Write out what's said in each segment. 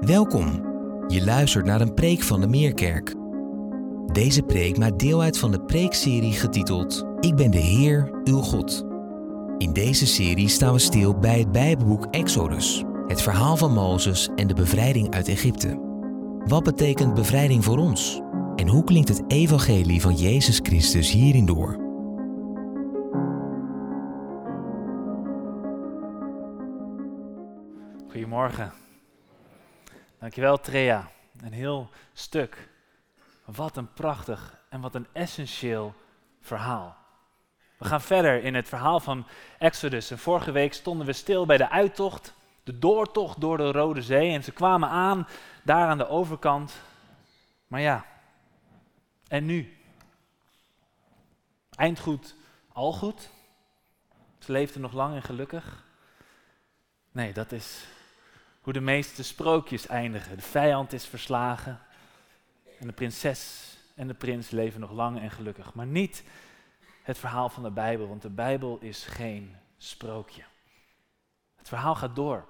Welkom. Je luistert naar een preek van de Meerkerk. Deze preek maakt deel uit van de preekserie getiteld Ik ben de Heer, uw God. In deze serie staan we stil bij het Bijbelboek Exodus, het verhaal van Mozes en de bevrijding uit Egypte. Wat betekent bevrijding voor ons? En hoe klinkt het evangelie van Jezus Christus hierin door? Goedemorgen. Dankjewel Trea. Een heel stuk. Wat een prachtig en wat een essentieel verhaal. We gaan verder in het verhaal van Exodus. En vorige week stonden we stil bij de uittocht, de doortocht door de Rode Zee. En ze kwamen aan daar aan de overkant. Maar ja, en nu? Eind goed, al goed? Ze leefden nog lang en gelukkig? Nee, dat is hoe de meeste sprookjes eindigen. De vijand is verslagen en de prinses en de prins leven nog lang en gelukkig. Maar niet het verhaal van de Bijbel, want de Bijbel is geen sprookje. Het verhaal gaat door.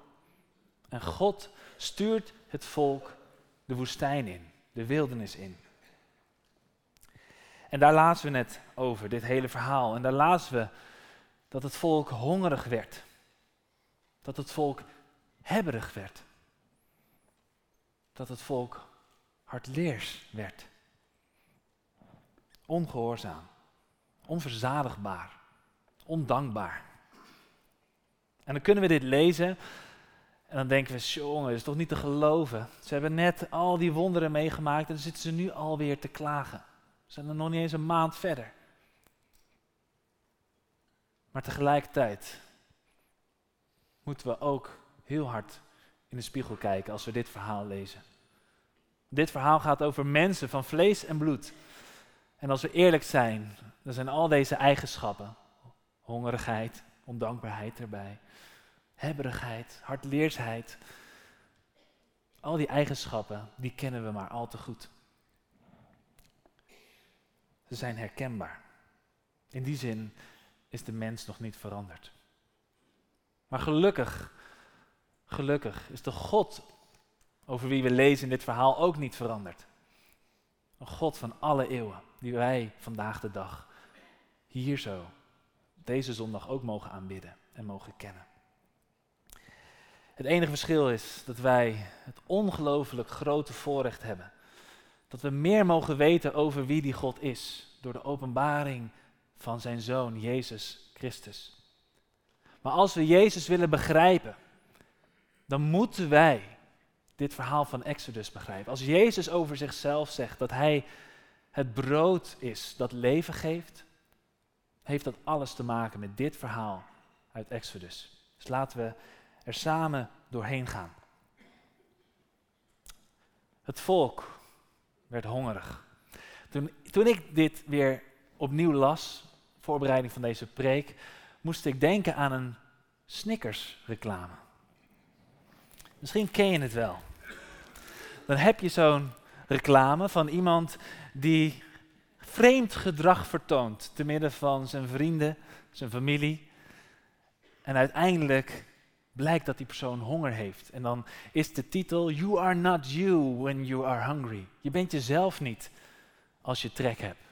En God stuurt het volk de woestijn in, de wildernis in. En daar lazen we net over, dit hele verhaal. En daar lazen we dat het volk hongerig werd. Dat het volk hebberig werd. Dat het volk hardleers werd. Ongehoorzaam, onverzadigbaar, ondankbaar. En dan kunnen we dit lezen en dan denken we, jongen, is toch niet te geloven. Ze hebben net al die wonderen meegemaakt en dan zitten ze nu alweer te klagen. Ze zijn er nog niet eens een maand verder. Maar tegelijkertijd moeten we ook heel hard in de spiegel kijken als we dit verhaal lezen. Dit verhaal gaat over mensen van vlees en bloed. En als we eerlijk zijn, dan zijn al deze eigenschappen, hongerigheid, ondankbaarheid erbij, hebberigheid, hardleersheid, al die eigenschappen, die kennen we maar al te goed. Ze zijn herkenbaar. In die zin is de mens nog niet veranderd. Maar gelukkig, gelukkig is de God over wie we lezen in dit verhaal ook niet veranderd. Een God van alle eeuwen, die wij vandaag de dag hier zo, deze zondag ook mogen aanbidden en mogen kennen. Het enige verschil is dat wij het ongelooflijk grote voorrecht hebben. Dat we meer mogen weten over wie die God is door de openbaring van zijn Zoon, Jezus Christus. Maar als we Jezus willen begrijpen, dan moeten wij dit verhaal van Exodus begrijpen. Als Jezus over zichzelf zegt dat Hij het brood is dat leven geeft, heeft dat alles te maken met dit verhaal uit Exodus. Dus laten we er samen doorheen gaan. Het volk werd hongerig. Toen, toen ik dit weer opnieuw las, voorbereiding van deze preek, moest ik denken aan een Snickers reclame. Misschien ken je het wel. Dan heb je zo'n reclame van iemand die vreemd gedrag vertoont te midden van zijn vrienden, zijn familie. En uiteindelijk blijkt dat die persoon honger heeft. En dan is de titel You are not you when you are hungry. Je bent jezelf niet als je trek hebt.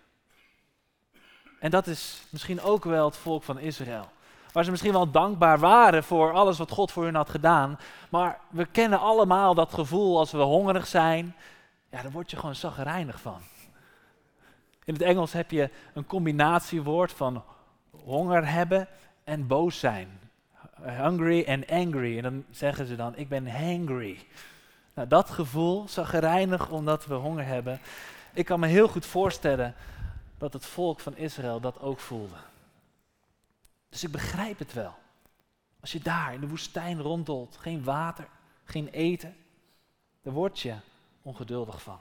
En dat is misschien ook wel het volk van Israël. Waar ze misschien wel dankbaar waren voor alles wat God voor hun had gedaan. Maar we kennen allemaal dat gevoel als we hongerig zijn. Ja, daar word je gewoon zagrijnig van. In het Engels heb je een combinatiewoord van honger hebben en boos zijn. Hungry en angry. En dan zeggen ze dan, ik ben hangry. Nou, dat gevoel, zagrijnig omdat we honger hebben. Ik kan me heel goed voorstellen dat het volk van Israël dat ook voelde. Dus ik begrijp het wel. Als je daar in de woestijn ronddolt, geen water, geen eten, daar word je ongeduldig van.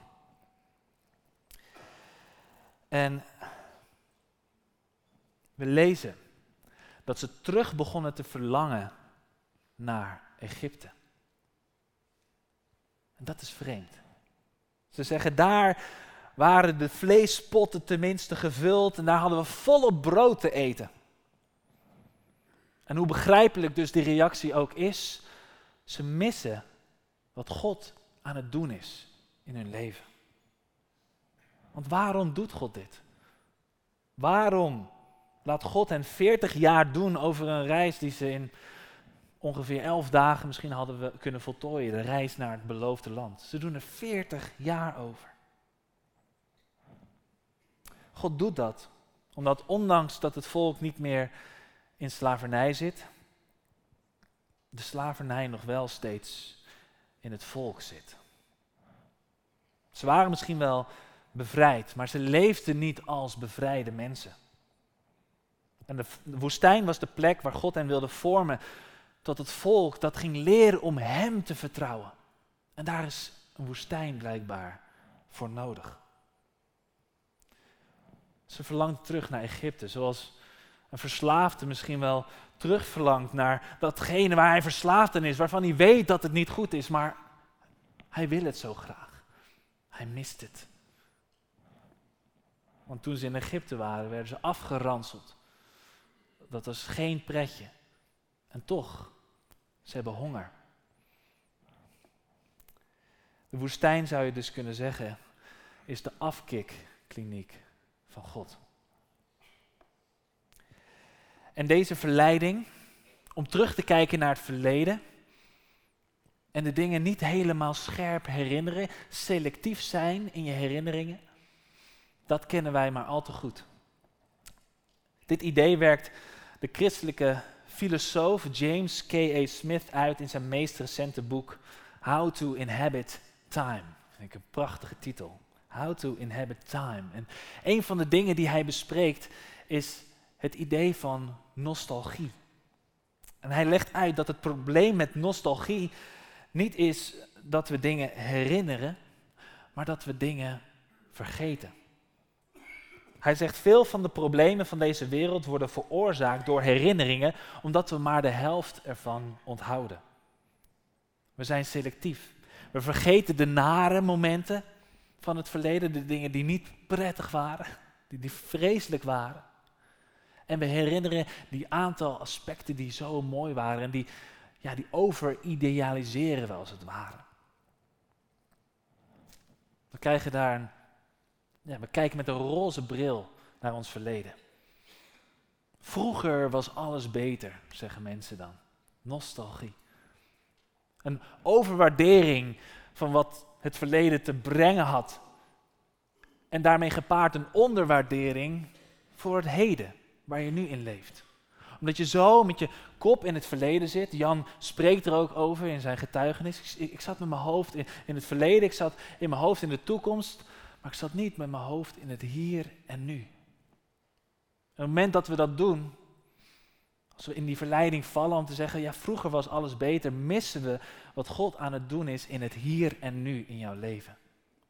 En we lezen dat ze terug begonnen te verlangen naar Egypte. En dat is vreemd. Ze zeggen daar waren de vleespotten tenminste gevuld en daar hadden we volop brood te eten. En hoe begrijpelijk dus die reactie ook is, ze missen wat God aan het doen is in hun leven. Want waarom doet God dit? Waarom laat God hen 40 jaar doen over een reis die ze in ongeveer 11 dagen misschien hadden we kunnen voltooien, de reis naar het beloofde land. Ze doen er 40 jaar over. God doet dat omdat ondanks dat het volk niet meer in slavernij zit, de slavernij nog wel steeds in het volk zit. Ze waren misschien wel bevrijd, maar ze leefden niet als bevrijde mensen. En de, woestijn was de plek waar God hen wilde vormen tot het volk dat ging leren om Hem te vertrouwen. En daar is een woestijn blijkbaar voor nodig. Ze verlangt terug naar Egypte, zoals een verslaafde misschien wel terugverlangt naar datgene waar hij verslaafd aan is, waarvan hij weet dat het niet goed is, maar hij wil het zo graag. Hij mist het. Want toen ze in Egypte waren, werden ze afgeranseld. Dat was geen pretje. En toch, ze hebben honger. De woestijn zou je dus kunnen zeggen, is de afkikkliniek van God. En deze verleiding om terug te kijken naar het verleden en de dingen niet helemaal scherp herinneren, selectief zijn in je herinneringen, dat kennen wij maar al te goed. Dit idee werkt de christelijke filosoof James K.A. Smith uit in zijn meest recente boek How to Inhabit Time. Vind een prachtige titel. How to Inhabit Time. En een van de dingen die hij bespreekt is het idee van nostalgie. En hij legt uit dat het probleem met nostalgie niet is dat we dingen herinneren, maar dat we dingen vergeten. Hij zegt veel van de problemen van deze wereld worden veroorzaakt door herinneringen, omdat we maar de helft ervan onthouden. We zijn selectief. We vergeten de nare momenten van het verleden, de dingen die niet prettig waren, die, die vreselijk waren. En we herinneren die aantal aspecten die zo mooi waren en die, ja, die overidealiseren we als het ware. We krijgen daar ja, we kijken met een roze bril naar ons verleden. Vroeger was alles beter, zeggen mensen dan. Nostalgie. Een overwaardering van wat het verleden te brengen had. En daarmee gepaard een onderwaardering voor het heden, waar je nu in leeft. Omdat je zo met je kop in het verleden zit. Jan spreekt er ook over in zijn getuigenis. Ik, ik zat met mijn hoofd in, het verleden, ik zat in mijn hoofd in de toekomst. Maar ik zat niet met mijn hoofd in het hier en nu. Op het moment dat we dat doen, als we in die verleiding vallen om te zeggen, ja vroeger was alles beter, missen we wat God aan het doen is in het hier en nu in jouw leven.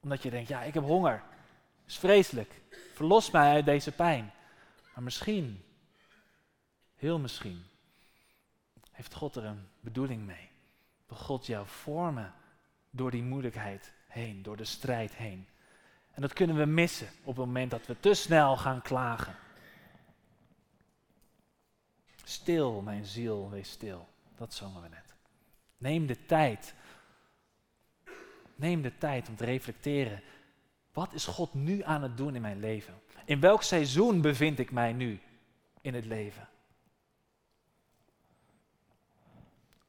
Omdat je denkt, ja ik heb honger, dat is vreselijk, verlos mij uit deze pijn. Maar misschien, heel misschien, heeft God er een bedoeling mee. Wil God jou vormen door die moeilijkheid heen, door de strijd heen. En dat kunnen we missen op het moment dat we te snel gaan klagen. Stil, mijn ziel, wees stil. Dat zongen we net. Neem de tijd. Neem de tijd om te reflecteren. Wat is God nu aan het doen in mijn leven? In welk seizoen bevind ik mij nu in het leven?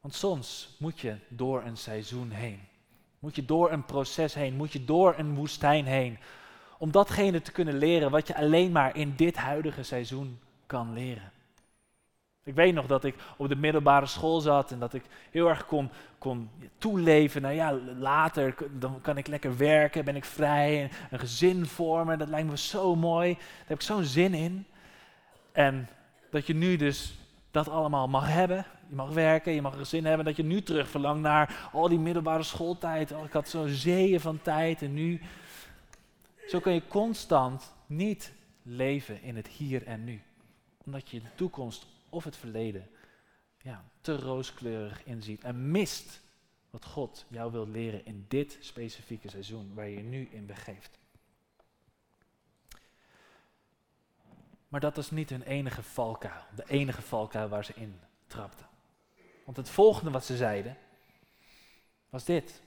Want soms moet je door een seizoen heen. Moet je door een proces heen, moet je door een woestijn heen. Om datgene te kunnen leren wat je alleen maar in dit huidige seizoen kan leren. Ik weet nog dat ik op de middelbare school zat en dat ik heel erg kon, kon toeleven. Nou ja, later dan kan ik lekker werken, ben ik vrij, en een gezin vormen. Dat lijkt me zo mooi. Daar heb ik zo'n zin in. En dat je nu dus dat allemaal mag hebben. Je mag werken, je mag een gezin hebben. Dat je nu terug verlangt naar al die middelbare schooltijd. Oh, ik had zo'n zeeën van tijd en nu. Zo kun je constant niet leven in het hier en nu. Omdat je de toekomst of het verleden ja, te rooskleurig inziet. En mist wat God jou wil leren in dit specifieke seizoen waar je je nu in begeeft. Maar dat is niet hun enige valkuil, de enige valkuil waar ze in trapten. Want het volgende wat ze zeiden was dit.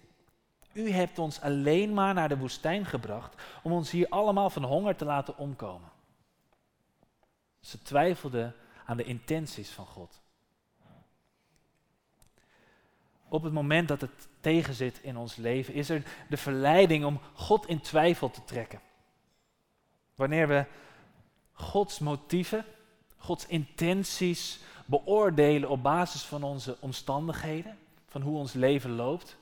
U hebt ons alleen maar naar de woestijn gebracht om ons hier allemaal van honger te laten omkomen. Ze twijfelden aan de intenties van God. Op het moment dat het tegenzit in ons leven, is er de verleiding om God in twijfel te trekken. Wanneer we Gods motieven, Gods intenties beoordelen op basis van onze omstandigheden, van hoe ons leven loopt.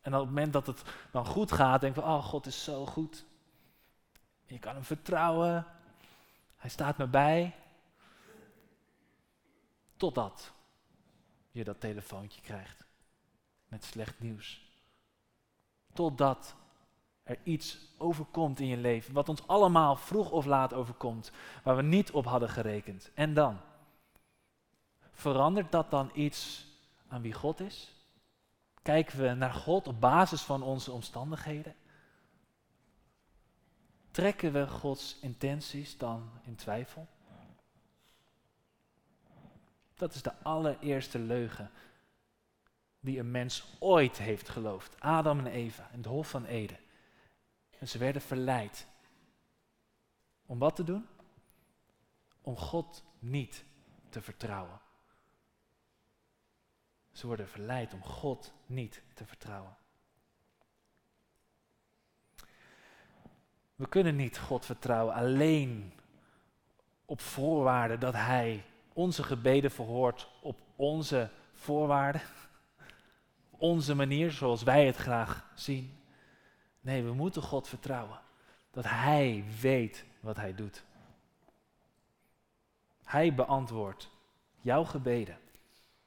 En op het moment dat het dan goed gaat, denken we, oh God is zo goed. Je kan hem vertrouwen, hij staat me bij. Totdat je dat telefoontje krijgt met slecht nieuws. Totdat er iets overkomt in je leven, wat ons allemaal vroeg of laat overkomt, waar we niet op hadden gerekend. En dan? Verandert dat dan iets aan wie God is? Kijken we naar God op basis van onze omstandigheden? Trekken we Gods intenties dan in twijfel? Dat is de allereerste leugen die een mens ooit heeft geloofd. Adam en Eva in het Hof van Eden. En ze werden verleid. Om wat te doen? Om God niet te vertrouwen. Ze worden verleid om God niet te vertrouwen. We kunnen niet God vertrouwen alleen op voorwaarde dat Hij onze gebeden verhoort op onze voorwaarden, onze manier zoals wij het graag zien. Nee, we moeten God vertrouwen dat Hij weet wat Hij doet. Hij beantwoordt jouw gebeden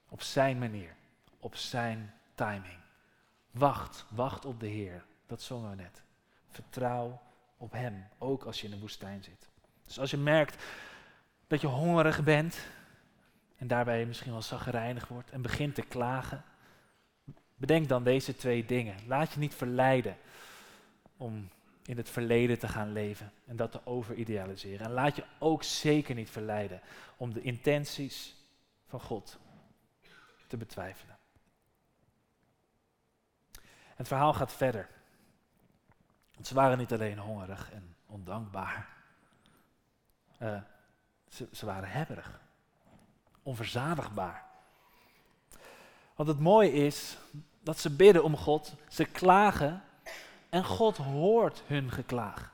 op Zijn manier, op Zijn timing. Wacht, wacht op de Heer. Dat zongen we net. Vertrouw op Hem, ook als je in de woestijn zit. Dus als je merkt dat je hongerig bent en daarbij misschien wel zagrijnig wordt en begint te klagen, bedenk dan deze twee dingen. Laat je niet verleiden om in het verleden te gaan leven en dat te overidealiseren. En laat je ook zeker niet verleiden om de intenties van God te betwijfelen. Het verhaal gaat verder. Want ze waren niet alleen hongerig en ondankbaar. Uh, ze, waren hebberig. Onverzadigbaar. Want het mooie is dat ze bidden om God, ze klagen en God hoort hun geklaag.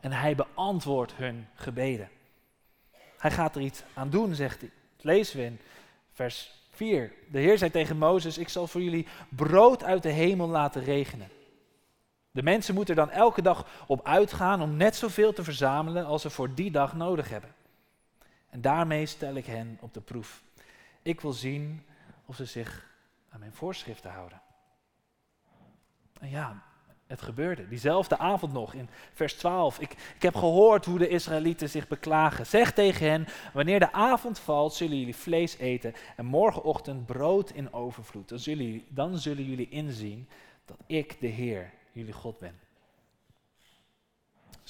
En hij beantwoordt hun gebeden. Hij gaat er iets aan doen, zegt hij. Dat lezen we in vers 4. De Heer zei tegen Mozes: Ik zal voor jullie brood uit de hemel laten regenen. De mensen moeten er dan elke dag op uitgaan om net zoveel te verzamelen als ze voor die dag nodig hebben. En daarmee stel ik hen op de proef. Ik wil zien of ze zich aan mijn voorschriften houden. En ja, het gebeurde. Diezelfde avond nog in vers 12. Ik, ik heb gehoord hoe de Israëlieten zich beklagen. Zeg tegen hen: Wanneer de avond valt, zullen jullie vlees eten. En morgenochtend brood in overvloed. Dan zullen, dan zullen jullie inzien dat ik de Heer, jullie God ben.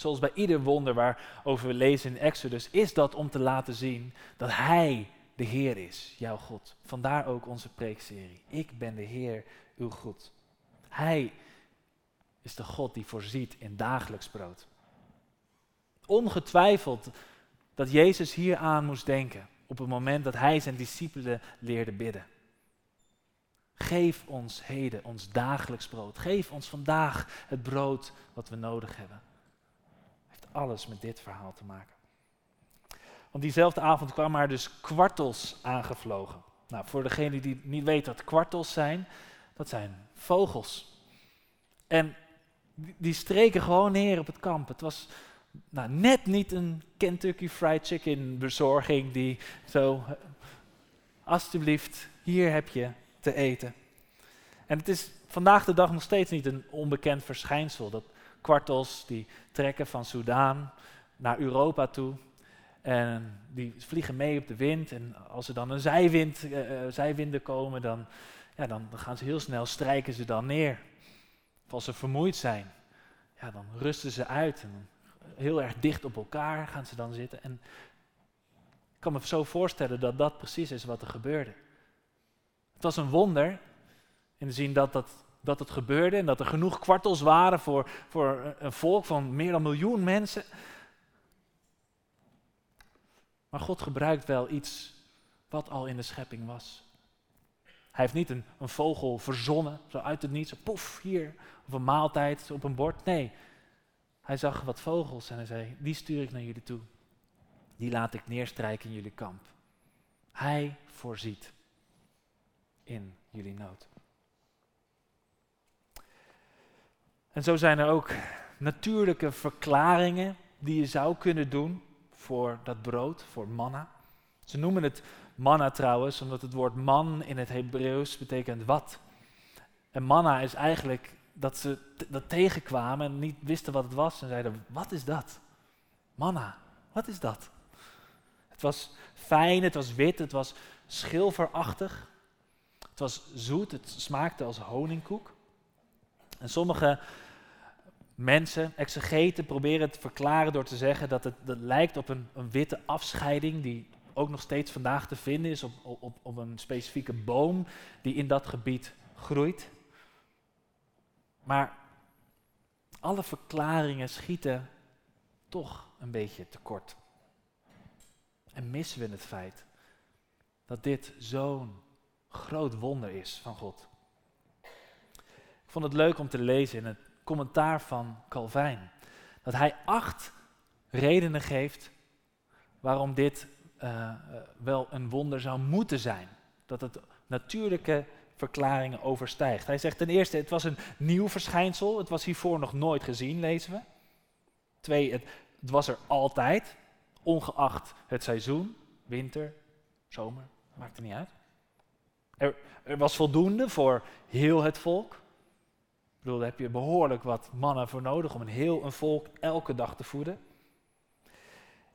Zoals bij ieder wonder waarover we lezen in Exodus, is dat om te laten zien dat Hij de Heer is, jouw God. Vandaar ook onze preekserie. Ik ben de Heer, uw God. Hij is de God die voorziet in dagelijks brood. Ongetwijfeld dat Jezus hier aan moest denken op het moment dat hij zijn discipelen leerde bidden. Geef ons heden ons dagelijks brood. Geef ons vandaag het brood wat we nodig hebben. Alles met dit verhaal te maken. Want diezelfde avond kwamen er dus kwartels aangevlogen. Nou, voor degene die niet weet wat kwartels zijn, dat zijn vogels. En die streken gewoon neer op het kamp. Het was nou, net niet een Kentucky Fried Chicken bezorging die zo, alsjeblieft, hier heb je te eten. En het is vandaag de dag nog steeds niet een onbekend verschijnsel. Dat kwartels die trekken van Soudaan naar Europa toe. En die vliegen mee op de wind. En als er dan een zijwind, uh, zijwinden komen, dan, ja, dan, gaan ze heel snel, strijken ze dan neer als ze vermoeid zijn, ja, dan rusten ze uit. En heel erg dicht op elkaar gaan ze dan zitten. En ik kan me zo voorstellen dat dat precies is wat er gebeurde. Het was een wonder in de zin dat dat dat het gebeurde en dat er genoeg kwartels waren voor, voor een volk van meer dan miljoen mensen. Maar God gebruikt wel iets wat al in de schepping was. Hij heeft niet een, een vogel verzonnen, zo uit het niets, poef, hier, of een maaltijd op een bord. Nee, hij zag wat vogels en hij zei, die stuur ik naar jullie toe. Die laat ik neerstrijken in jullie kamp. Hij voorziet in jullie nood. En zo zijn er ook natuurlijke verklaringen die je zou kunnen doen voor dat brood, voor manna. Ze noemen het manna trouwens, omdat het woord man in het Hebreeuws betekent wat. En manna is eigenlijk dat ze dat tegenkwamen en niet wisten wat het was en zeiden, wat is dat? Manna, wat is dat? Het was fijn, het was wit, het was schilferachtig. Het was zoet, het smaakte als honingkoek. En sommige mensen, exegeten, proberen het te verklaren door te zeggen dat het lijkt op een, een witte afscheiding die ook nog steeds vandaag te vinden is op, op, op een specifieke boom die in dat gebied groeit. Maar alle verklaringen schieten toch een beetje tekort. En missen we het feit dat dit zo'n groot wonder is van God. Ik vond het leuk om te lezen in het commentaar van Calvijn. Dat hij acht redenen geeft waarom dit uh, wel een wonder zou moeten zijn. Dat het natuurlijke verklaringen overstijgt. Hij zegt ten eerste, het was een nieuw verschijnsel. Het was hiervoor nog nooit gezien, lezen we. Twee, het, het was er altijd, ongeacht het seizoen, winter, zomer, maakt er niet uit. Er, er was voldoende voor heel het volk. Ik bedoel, daar heb je behoorlijk wat mannen voor nodig om een heel een volk elke dag te voeden.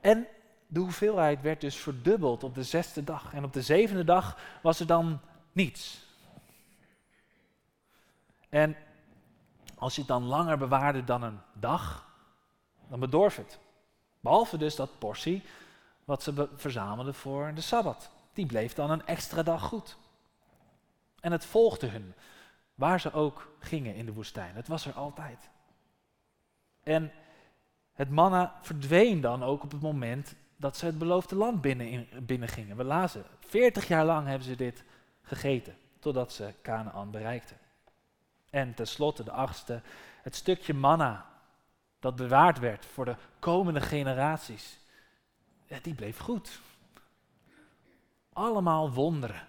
En de hoeveelheid werd dus verdubbeld op de zesde dag. En op de zevende dag was er dan niets. En als je het dan langer bewaarde dan een dag, dan bedorf het. Behalve dus dat portie wat ze verzamelden voor de Sabbat. Die bleef dan een extra dag goed. En het volgde hun, waar ze ook gingen in de woestijn. Het was er altijd. En het manna verdween dan ook op het moment dat ze het beloofde land binnen, binnen gingen. We lazen, 40 jaar lang hebben ze dit gegeten, totdat ze Canaan bereikten. En tenslotte de achtste, het stukje manna dat bewaard werd voor de komende generaties. Die bleef goed. Allemaal wonderen.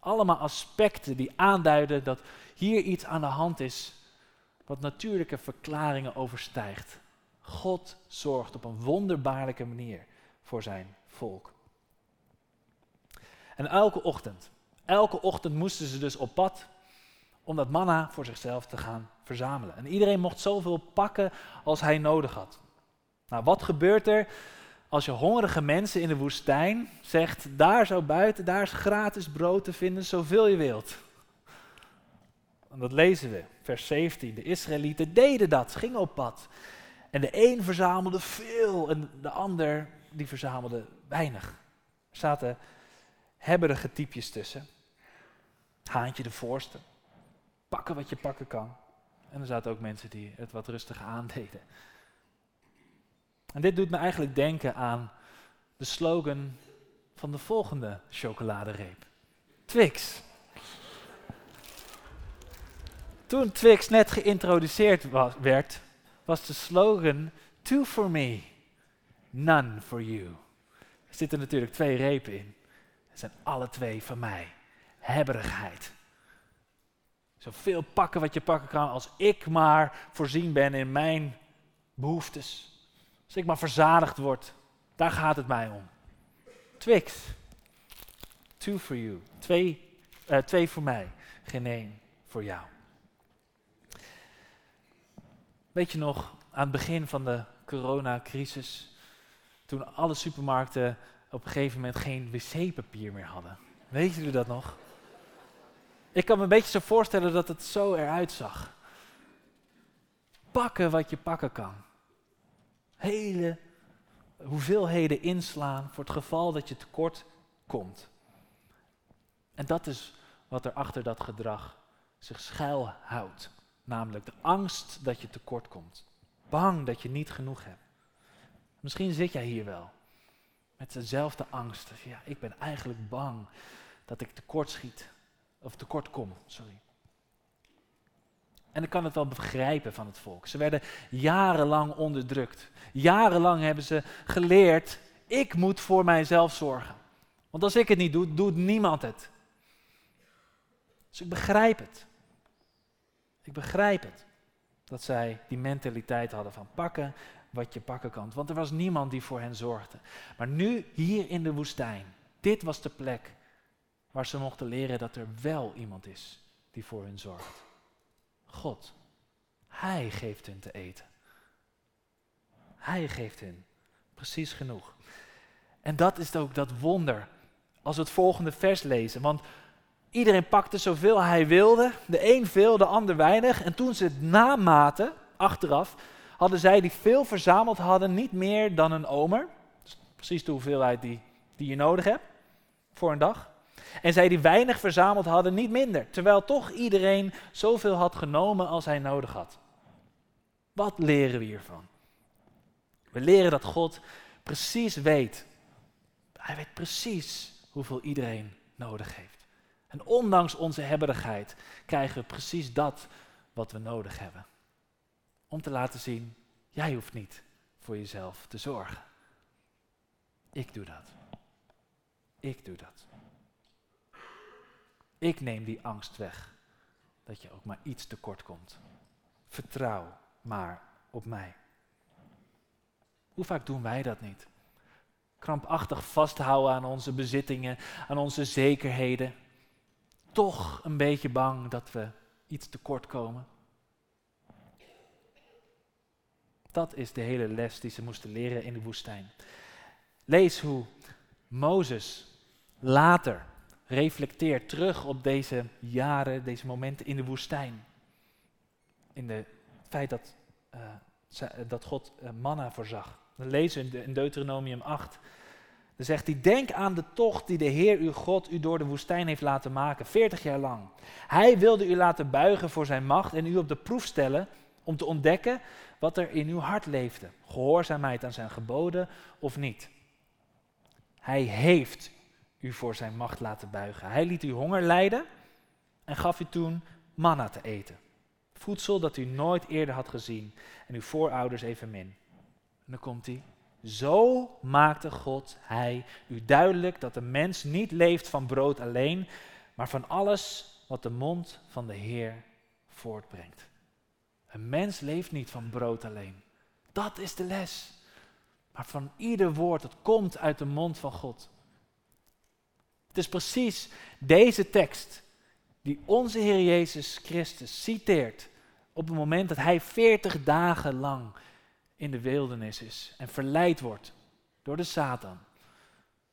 Allemaal aspecten die aanduiden dat hier iets aan de hand is wat natuurlijke verklaringen overstijgt. God zorgt op een wonderbaarlijke manier voor zijn volk. En elke ochtend, elke ochtend moesten ze dus op pad om dat manna voor zichzelf te gaan verzamelen. En iedereen mocht zoveel pakken als hij nodig had. Nou, wat gebeurt er als je hongerige mensen in de woestijn zegt, daar zo buiten, daar is gratis brood te vinden, zoveel je wilt. En dat lezen we, vers 17. De Israëlieten deden dat, gingen op pad. En de een verzamelde veel en de ander die verzamelde weinig. Er zaten hebberige typjes tussen. Haantje de voorste. Pakken wat je pakken kan. En er zaten ook mensen die het wat rustig aandeden. En dit doet me eigenlijk denken aan de slogan van de volgende chocoladereep. Twix. Toen Twix net geïntroduceerd werd, was de slogan Two for me, none for you. Er zitten natuurlijk twee repen in. Het zijn alle twee van mij. Hebberigheid. Zoveel pakken wat je pakken kan als ik maar voorzien ben in mijn behoeftes. Als ik maar verzadigd word. Daar gaat het mij om. Twix. Two for you. Twee, uh, twee voor mij. Geen één voor jou. Weet je nog, aan het begin van de coronacrisis, toen alle supermarkten op een gegeven moment geen wc-papier meer hadden. Weet jullie dat nog? Ik kan me een beetje zo voorstellen dat het zo eruit zag. Pakken wat je pakken kan. Hele hoeveelheden inslaan voor het geval dat je tekort komt. En dat is wat er achter dat gedrag zich schuilhoudt. Namelijk de angst dat je tekort komt. Bang dat je niet genoeg hebt. Misschien zit jij hier wel met dezelfde angst. Ja, ik ben eigenlijk bang dat ik tekort schiet. Of tekort kom, sorry. En ik kan het wel begrijpen van het volk. Ze werden jarenlang onderdrukt. Jarenlang hebben ze geleerd, ik moet voor mijzelf zorgen. Want als ik het niet doe, doet niemand het. Dus ik begrijp het. Ik begrijp het. Dat zij die mentaliteit hadden van pakken wat je pakken kan. Want er was niemand die voor hen zorgde. Maar nu, hier in de woestijn, dit was de plek waar ze mochten leren dat er wel iemand is die voor hen zorgt. God. Hij geeft hun te eten. Hij geeft hun precies genoeg. En dat is ook dat wonder als we het volgende vers lezen. Want iedereen pakte zoveel hij wilde. De een veel, de ander weinig. En toen ze het namaten, achteraf, hadden zij die veel verzameld hadden niet meer dan een omer. precies de hoeveelheid die, die je nodig hebt voor een dag. En zij die weinig verzameld hadden niet minder. Terwijl toch iedereen zoveel had genomen als hij nodig had. Wat leren we hiervan? We leren dat God precies weet. Hij weet precies hoeveel iedereen nodig heeft. En ondanks onze hebberigheid krijgen we precies dat wat we nodig hebben. Om te laten zien, jij hoeft niet voor jezelf te zorgen. Ik doe dat. Ik doe dat. Ik neem die angst weg dat je ook maar iets tekort komt. Vertrouw maar op mij. Hoe vaak doen wij dat niet? Krampachtig vasthouden aan onze bezittingen, aan onze zekerheden. Toch een beetje bang dat we iets tekort komen. Dat is de hele les die ze moesten leren in de woestijn. Lees hoe Mozes later reflecteert terug op deze jaren, deze momenten in de woestijn. In het feit dat, uh, dat God uh, manna voorzag. We lezen in Deuteronomium 8. Dan zegt hij, denk aan de tocht die de Heer uw God u door de woestijn heeft laten maken, 40 jaar lang. Hij wilde u laten buigen voor zijn macht en u op de proef stellen om te ontdekken wat er in uw hart leefde. Gehoorzaamheid aan zijn geboden of niet. Hij heeft u voor zijn macht laten buigen. Hij liet u honger lijden en gaf u toen manna te eten. Voedsel dat u nooit eerder had gezien en uw voorouders evenmin. En dan komt hij. Zo maakte God, hij, u duidelijk dat de mens niet leeft van brood alleen, maar van alles wat de mond van de Heer voortbrengt. Een mens leeft niet van brood alleen. Dat is de les. Maar van ieder woord dat komt uit de mond van God. Is precies deze tekst die onze Heer Jezus Christus citeert op het moment dat hij 40 dagen lang in de wildernis is en verleid wordt door de Satan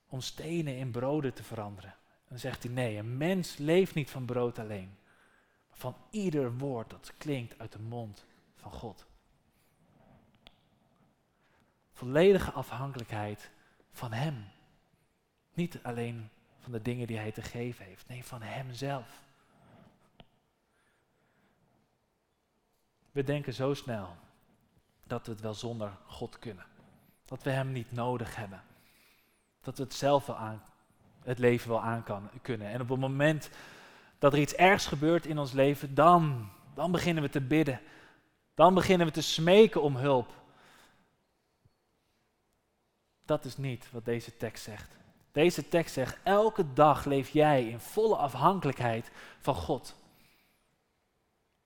om stenen in broden te veranderen. Dan zegt hij nee, een mens leeft niet van brood alleen, maar van ieder woord dat klinkt uit de mond van God. Volledige afhankelijkheid van Hem. Niet alleen van de dingen die Hij te geven heeft, nee, van Hemzelf. We denken zo snel dat we het wel zonder God kunnen. Dat we Hem niet nodig hebben. Dat we het zelf wel aan, het leven wel aan kan, kunnen. En op het moment dat er iets ergs gebeurt in ons leven, dan, dan beginnen we te bidden. Dan beginnen we te smeken om hulp. Dat is niet wat deze tekst zegt. Deze tekst zegt, elke dag leef jij in volle afhankelijkheid van God.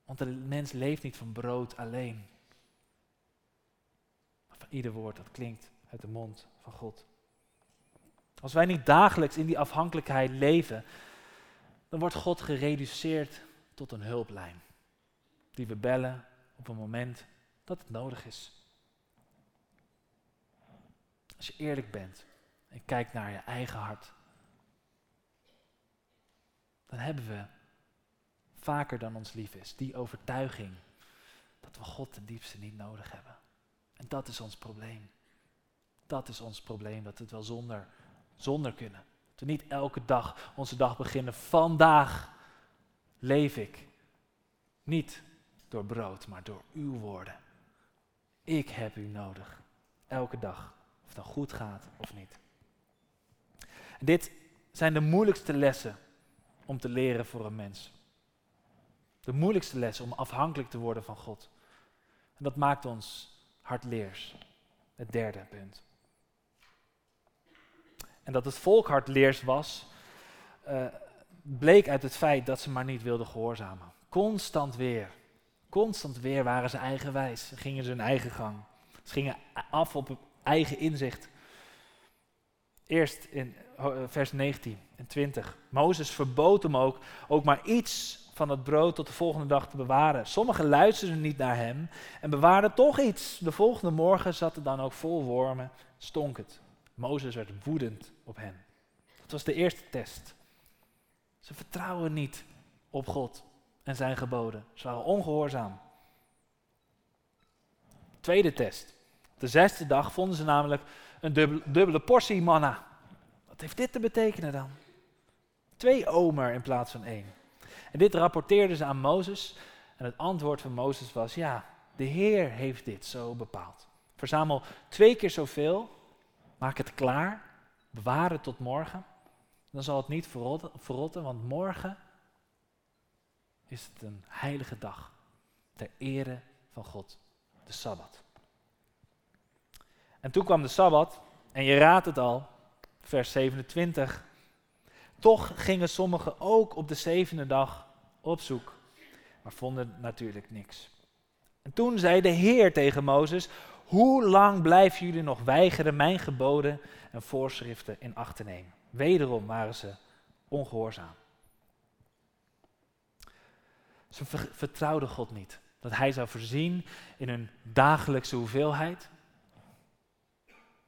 Want de mens leeft niet van brood alleen ieder woord dat klinkt uit de mond van God. Als wij niet dagelijks in die afhankelijkheid leven, dan wordt God gereduceerd tot een hulplijn. Die we bellen op een moment dat het nodig is. Als je eerlijk bent en kijkt naar je eigen hart, dan hebben we vaker dan ons lief is die overtuiging dat we God ten diepste niet nodig hebben. En dat is ons probleem. Dat is ons probleem, dat we het wel zonder, zonder kunnen. Dat we niet elke dag onze dag beginnen. Vandaag leef ik Niet door brood, maar door uw woorden. Ik heb u nodig. Elke dag. Of het dan goed gaat of niet. Dit zijn de moeilijkste lessen om te leren voor een mens. De moeilijkste lessen om afhankelijk te worden van God. En dat maakt ons hardleers. Het derde punt. En dat het volk hardleers was, uh, bleek uit het feit dat ze maar niet wilden gehoorzamen. Constant weer. Constant weer waren ze eigenwijs. Gingen ze hun eigen gang. Ze gingen af op eigen inzicht. Eerst in eh, vers 19 en 20. Mozes verbood hem ook, ook maar iets van het brood tot de volgende dag te bewaren. Sommigen luisterden niet naar hem en bewaarden toch iets. De volgende morgen zat het dan ook vol wormen, stonk het. Mozes werd woedend op hen. Dat was de eerste test. Ze vertrouwen niet op God en zijn geboden. Ze waren ongehoorzaam. Tweede test. De zesde dag vonden ze namelijk een dubbele, dubbele portie manna. Wat heeft dit te betekenen dan? Twee omer in plaats van één. En dit rapporteerden ze aan Mozes. En het antwoord van Mozes was: Ja, de Heer heeft dit zo bepaald. Verzamel twee keer zoveel, maak het klaar, bewaar het tot morgen. Dan zal het niet verrotten, verrotten want morgen is het een heilige dag. Ter ere van God, de Sabbat. En toen kwam de Sabbat, en je raadt het al, vers 27. Toch gingen sommigen ook op de zevende dag op zoek, maar vonden natuurlijk niks. En toen zei de Heer tegen Mozes: Hoe lang blijven jullie nog weigeren mijn geboden en voorschriften in acht te nemen? Wederom waren ze ongehoorzaam. Ze vertrouwden God niet. Dat Hij zou voorzien in hun dagelijkse hoeveelheid.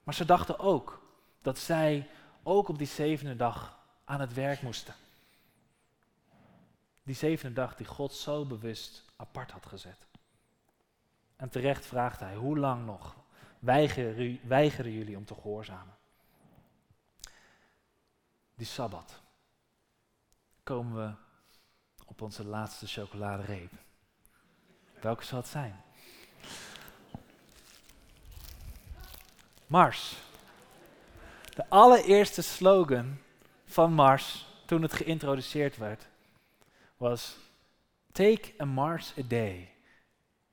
Maar ze dachten ook dat zij ook op die zevende dag aan het werk moesten. Die zevende dag die God zo bewust apart had gezet. En terecht vraagt hij, hoe lang nog weigeren, weigeren jullie om te gehoorzamen? Die Sabbat. Komen we op onze laatste chocoladereep. Welke zal het zijn? Mars. De allereerste slogan van Mars toen het geïntroduceerd werd was Take a Mars a day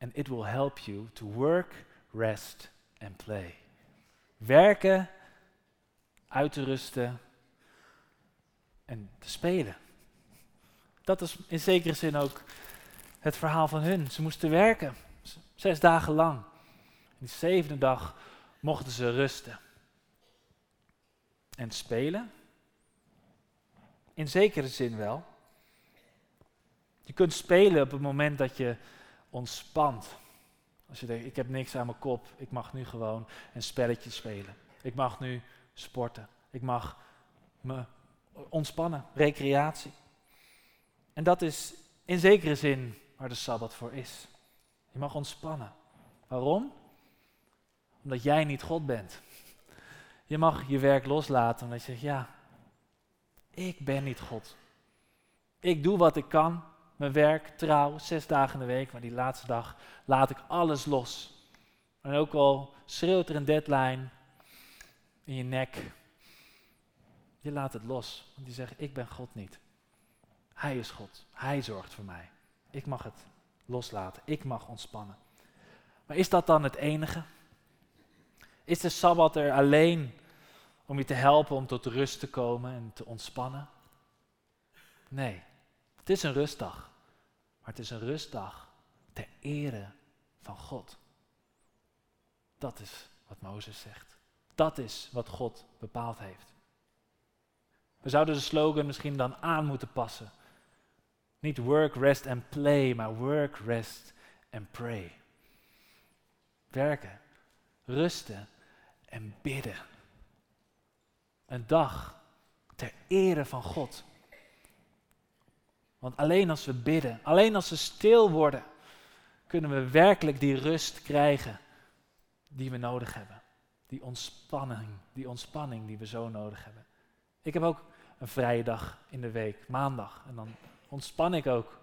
and it will help you to work, rest and play. Werken, uit te rusten en te spelen. Dat is in zekere zin ook het verhaal van hun. Ze moesten werken, zes dagen lang. En die zevende dag mochten ze rusten. En spelen? In zekere zin wel. Je kunt spelen op het moment dat je ontspant. Als je denkt, ik heb niks aan mijn kop, ik mag nu gewoon een spelletje spelen. Ik mag nu sporten. Ik mag me ontspannen, recreatie. En dat is in zekere zin waar de Sabbat voor is. Je mag ontspannen. Waarom? Omdat jij niet God bent. Je mag je werk loslaten omdat je zegt, ja, ik ben niet God. Ik doe wat ik kan, mijn werk, trouw, zes dagen in de week, maar die laatste dag laat ik alles los. En ook al schreeuwt er een deadline in je nek, je laat het los. Want die zegt, ik ben God niet. Hij is God. Hij zorgt voor mij. Ik mag het loslaten. Ik mag ontspannen. Maar is dat dan het enige? Is de Sabbat er alleen om je te helpen om tot rust te komen en te ontspannen? Nee, het is een rustdag. Maar het is een rustdag ter ere van God. Dat is wat Mozes zegt. Dat is wat God bepaald heeft. We zouden de slogan misschien dan aan moeten passen. Niet work, rest and play, maar work, rest and pray. Werken, rusten en bidden. Een dag ter ere van God. Want alleen als we bidden, alleen als we stil worden, kunnen we werkelijk die rust krijgen die we nodig hebben. Die ontspanning, die ontspanning die we zo nodig hebben. Ik heb ook een vrije dag in de week, maandag. En dan ontspan ik ook.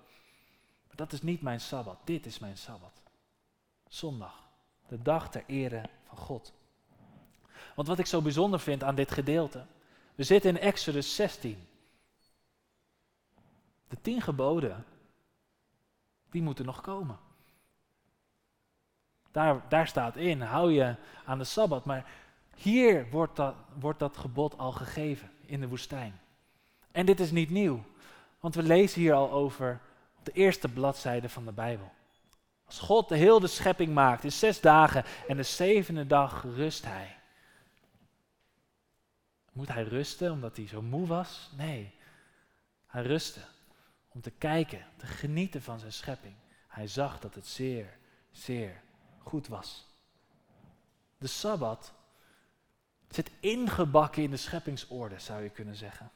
Dat is niet mijn sabbat, dit is mijn sabbat. Zondag, de dag ter ere van God. Want wat ik zo bijzonder vind aan dit gedeelte, we zitten in Exodus 16. De tien geboden, die moeten nog komen. Daar, daar staat in, hou je aan de Sabbat. Maar hier wordt dat, wordt dat gebod al gegeven, in de woestijn. En dit is niet nieuw, want we lezen hier al over op de eerste bladzijde van de Bijbel. Als God de hele schepping maakt in zes dagen en de zevende dag rust hij. Moet hij rusten omdat hij zo moe was? Nee, hij rustte om te kijken, te genieten van zijn schepping. Hij zag dat het zeer, zeer goed was. De Sabbat zit ingebakken in de scheppingsorde, zou je kunnen zeggen.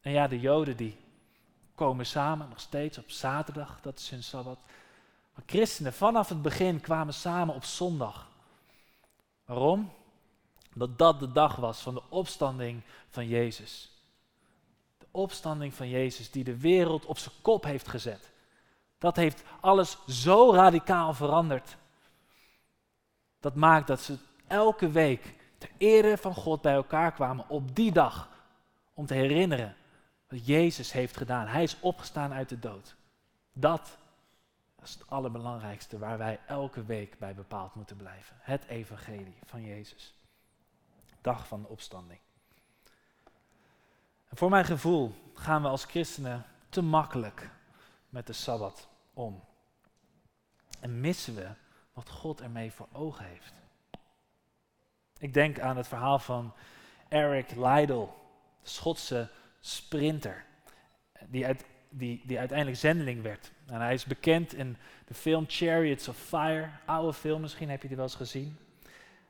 En ja, de Joden die komen samen, nog steeds op zaterdag, dat is hun Sabbat. Maar christenen vanaf het begin kwamen samen op zondag. Waarom? Dat dat de dag was van de opstanding van Jezus. De opstanding van Jezus die de wereld op zijn kop heeft gezet. Dat heeft alles zo radicaal veranderd. Dat maakt dat ze elke week ter ere van God bij elkaar kwamen op die dag. Om te herinneren wat Jezus heeft gedaan. Hij is opgestaan uit de dood. Dat is het allerbelangrijkste waar wij elke week bij bepaald moeten blijven. Het evangelie van Jezus. Dag van de opstanding. En voor mijn gevoel gaan we als christenen te makkelijk met de Sabbat om. En missen we wat God ermee voor ogen heeft. Ik denk aan het verhaal van Eric Liddell, de Schotse sprinter, die, uit, die, die uiteindelijk zendeling werd. En hij is bekend in de film Chariots of Fire, oude film, misschien heb je die wel eens gezien.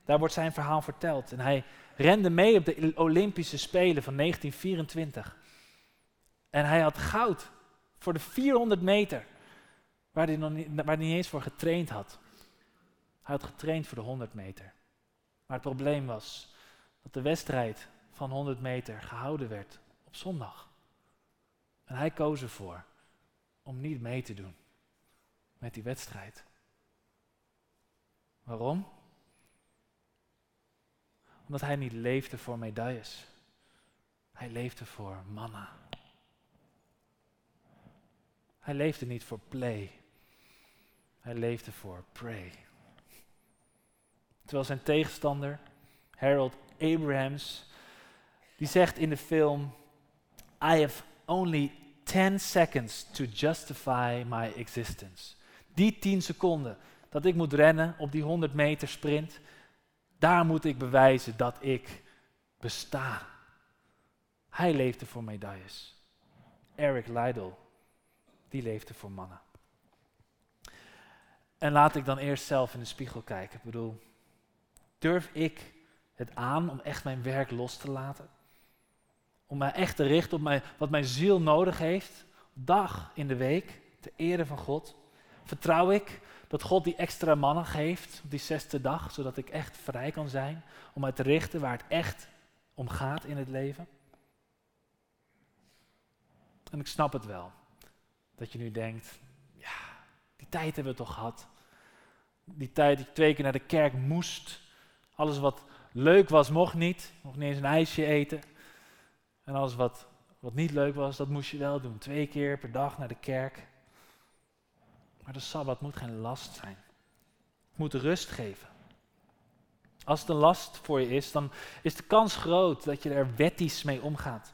Daar wordt zijn verhaal verteld. En hij rende mee op de Olympische Spelen van 1924. En hij had goud voor de 400 meter, waar hij, nog niet, waar hij niet eens voor getraind had. Hij had getraind voor de 100 meter. Maar het probleem was dat de wedstrijd van 100 meter gehouden werd op zondag. En hij koos ervoor om niet mee te doen met die wedstrijd. Waarom? Omdat hij niet leefde voor medailles. Hij leefde voor manna. Hij leefde niet voor play. Hij leefde voor pray. Terwijl zijn tegenstander, Harold Abrahams, die zegt in de film: I have only 10 seconds to justify my existence. Die 10 seconden dat ik moet rennen op die 100 meter sprint, daar moet ik bewijzen dat ik besta. Hij leefde voor medailles. Eric Liddell, die leefde voor mannen. En laat ik dan eerst zelf in de spiegel kijken. Ik bedoel, durf ik het aan om echt mijn werk los te laten? Om mij echt te richten op mijn, wat mijn ziel nodig heeft, dag in de week, ter ere van God? Vertrouw ik dat God die extra mannen geeft op die zesde dag, zodat ik echt vrij kan zijn om mij te richten waar het echt om gaat in het leven? En ik snap het wel, dat je nu denkt, ja, die tijd hebben we toch gehad. Die tijd dat je twee keer naar de kerk moest. Alles wat leuk was, mocht niet. Mocht niet eens een ijsje eten. En alles wat, wat niet leuk was, dat moest je wel doen. Twee keer per dag naar de kerk. Maar de Sabbat moet geen last zijn. Het moet rust geven. Als het een last voor je is, dan is de kans groot dat je er wettisch mee omgaat.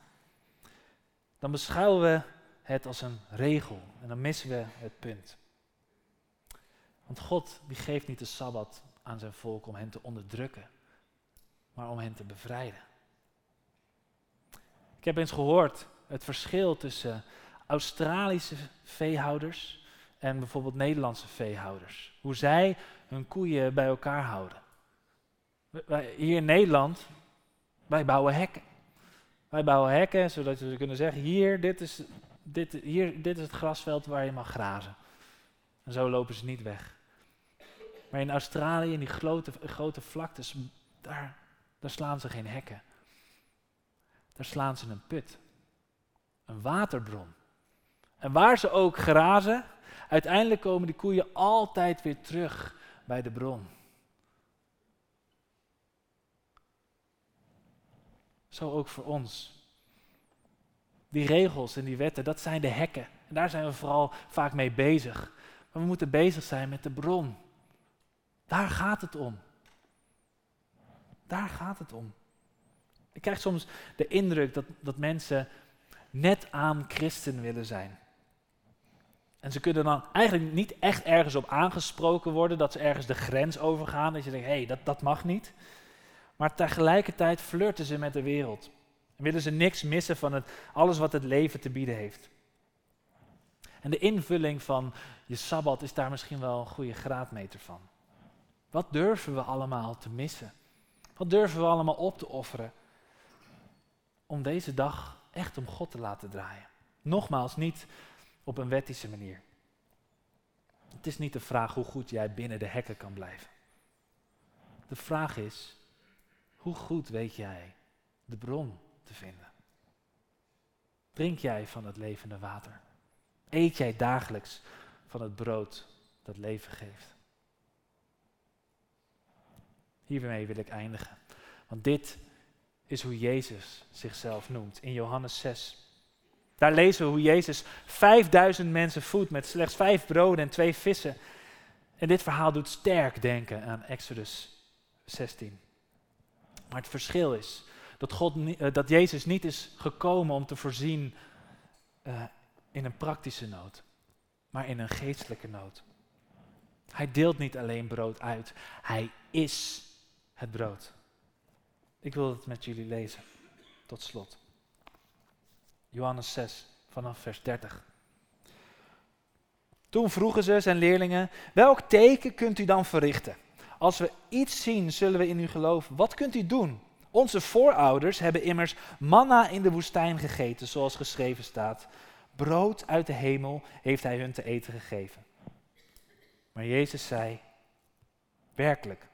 Dan beschouwen we het als een regel en dan missen we het punt. Want God die geeft niet de Sabbat aan zijn volk om hen te onderdrukken, maar om hen te bevrijden. Ik heb eens gehoord het verschil tussen Australische veehouders en bijvoorbeeld Nederlandse veehouders. Hoe zij hun koeien bij elkaar houden. Hier in Nederland, wij bouwen hekken. Wij bouwen hekken zodat we kunnen zeggen, hier dit, is, dit, hier, dit is het grasveld waar je mag grazen. En zo lopen ze niet weg. Maar in Australië, in die grote, grote vlaktes, daar, daar slaan ze geen hekken. Daar slaan ze een put. Een waterbron. En waar ze ook grazen, uiteindelijk komen die koeien altijd weer terug bij de bron. Zo ook voor ons. Die regels en die wetten, dat zijn de hekken. En daar zijn we vooral vaak mee bezig. Maar we moeten bezig zijn met de bron. Daar gaat het om. Daar gaat het om. Ik krijg soms de indruk dat, dat mensen net aan christen willen zijn. En ze kunnen dan eigenlijk niet echt ergens op aangesproken worden, dat ze ergens de grens overgaan, dat je denkt, hé, hey, dat, dat mag niet. Maar tegelijkertijd flirten ze met de wereld. En willen ze niks missen van het, alles wat het leven te bieden heeft. En de invulling van je sabbat is daar misschien wel een goede graadmeter van. Wat durven we allemaal te missen? Wat durven we allemaal op te offeren om deze dag echt om God te laten draaien? Nogmaals, niet op een wettische manier. Het is niet de vraag hoe goed jij binnen de hekken kan blijven. De vraag is, hoe goed weet jij de bron te vinden? Drink jij van het levende water? Eet jij dagelijks van het brood dat leven geeft? Hiermee wil ik eindigen. Want dit is hoe Jezus zichzelf noemt in Johannes 6. Daar lezen we hoe Jezus 5000 mensen voedt met slechts vijf broden en twee vissen. En dit verhaal doet sterk denken aan Exodus 16. Maar het verschil is dat, God, uh, dat Jezus niet is gekomen om te voorzien uh, in een praktische nood, maar in een geestelijke nood. Hij deelt niet alleen brood uit, hij is het brood. Ik wil het met jullie lezen, tot slot. Johannes 6, vanaf vers 30. Toen vroegen ze zijn leerlingen, welk teken kunt u dan verrichten? Als we iets zien, zullen we in u geloven. Wat kunt u doen? Onze voorouders hebben immers manna in de woestijn gegeten, zoals geschreven staat. Brood uit de hemel heeft hij hun te eten gegeven. Maar Jezus zei, werkelijk,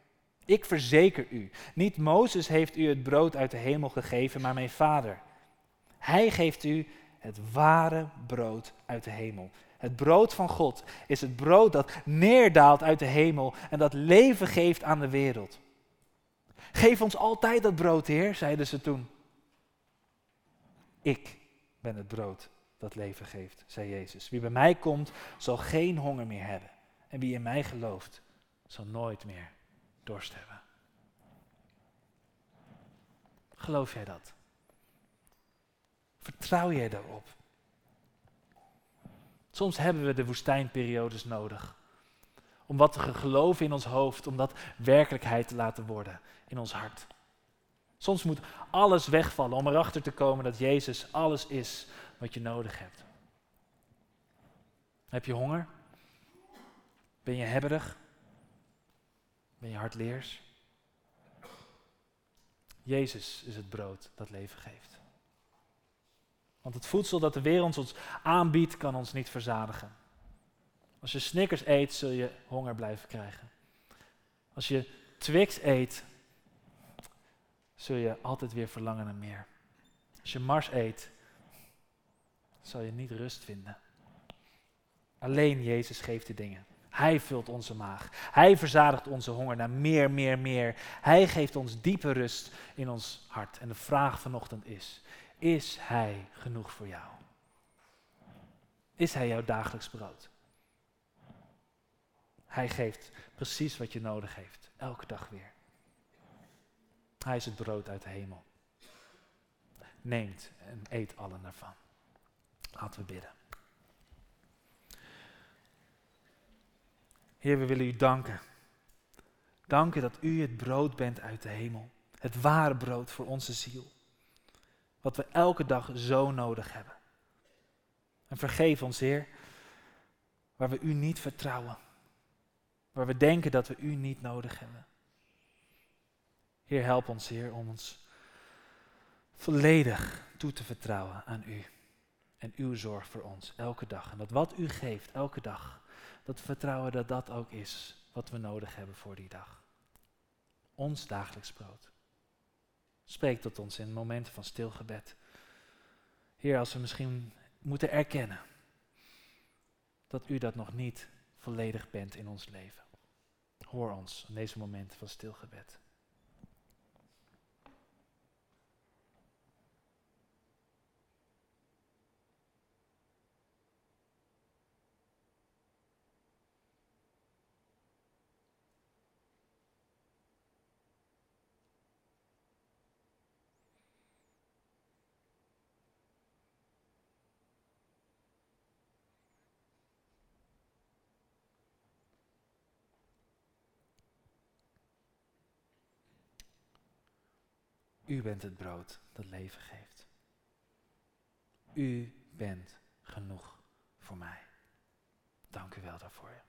ik verzeker u, niet Mozes heeft u het brood uit de hemel gegeven, maar mijn vader. Hij geeft u het ware brood uit de hemel. Het brood van God is het brood dat neerdaalt uit de hemel en dat leven geeft aan de wereld. Geef ons altijd dat brood, Heer, zeiden ze toen. Ik ben het brood dat leven geeft, zei Jezus. Wie bij mij komt, zal geen honger meer hebben. En wie in mij gelooft, zal nooit meer dorst hebben. Geloof jij dat? Vertrouw jij daarop? Soms hebben we de woestijnperiodes nodig. Om wat te geloven in ons hoofd, om dat werkelijkheid te laten worden in ons hart. Soms moet alles wegvallen om erachter te komen dat Jezus alles is wat je nodig hebt. Heb je honger? Ben je hebberig? Ben je hardleers? Jezus is het brood dat leven geeft. Want het voedsel dat de wereld ons aanbiedt, kan ons niet verzadigen. Als je Snickers eet, zul je honger blijven krijgen. Als je Twix eet, zul je altijd weer verlangen naar meer. Als je Mars eet, zal je niet rust vinden. Alleen Jezus geeft de dingen. Hij vult onze maag. Hij verzadigt onze honger naar meer, meer, meer. Hij geeft ons diepe rust in ons hart. En de vraag vanochtend is, is Hij genoeg voor jou? Is Hij jouw dagelijks brood? Hij geeft precies wat je nodig heeft, elke dag weer. Hij is het brood uit de hemel. Neemt en eet allen ervan. Laten we bidden. Heer, we willen u danken. Danken dat u het brood bent uit de hemel. Het ware brood voor onze ziel. Wat we elke dag zo nodig hebben. En vergeef ons, Heer, waar we u niet vertrouwen. Waar we denken dat we u niet nodig hebben. Heer, help ons, Heer, om ons volledig toe te vertrouwen aan u. En uw zorg voor ons, elke dag. En dat wat u geeft, elke dag, dat we vertrouwen dat dat ook is wat we nodig hebben voor die dag. Ons dagelijks brood. Spreek tot ons in momenten van stilgebed. Heer, als we misschien moeten erkennen dat u dat nog niet volledig bent in ons leven. Hoor ons in deze momenten van stilgebed. U bent het brood dat leven geeft. U bent genoeg voor mij. Dank u wel daarvoor.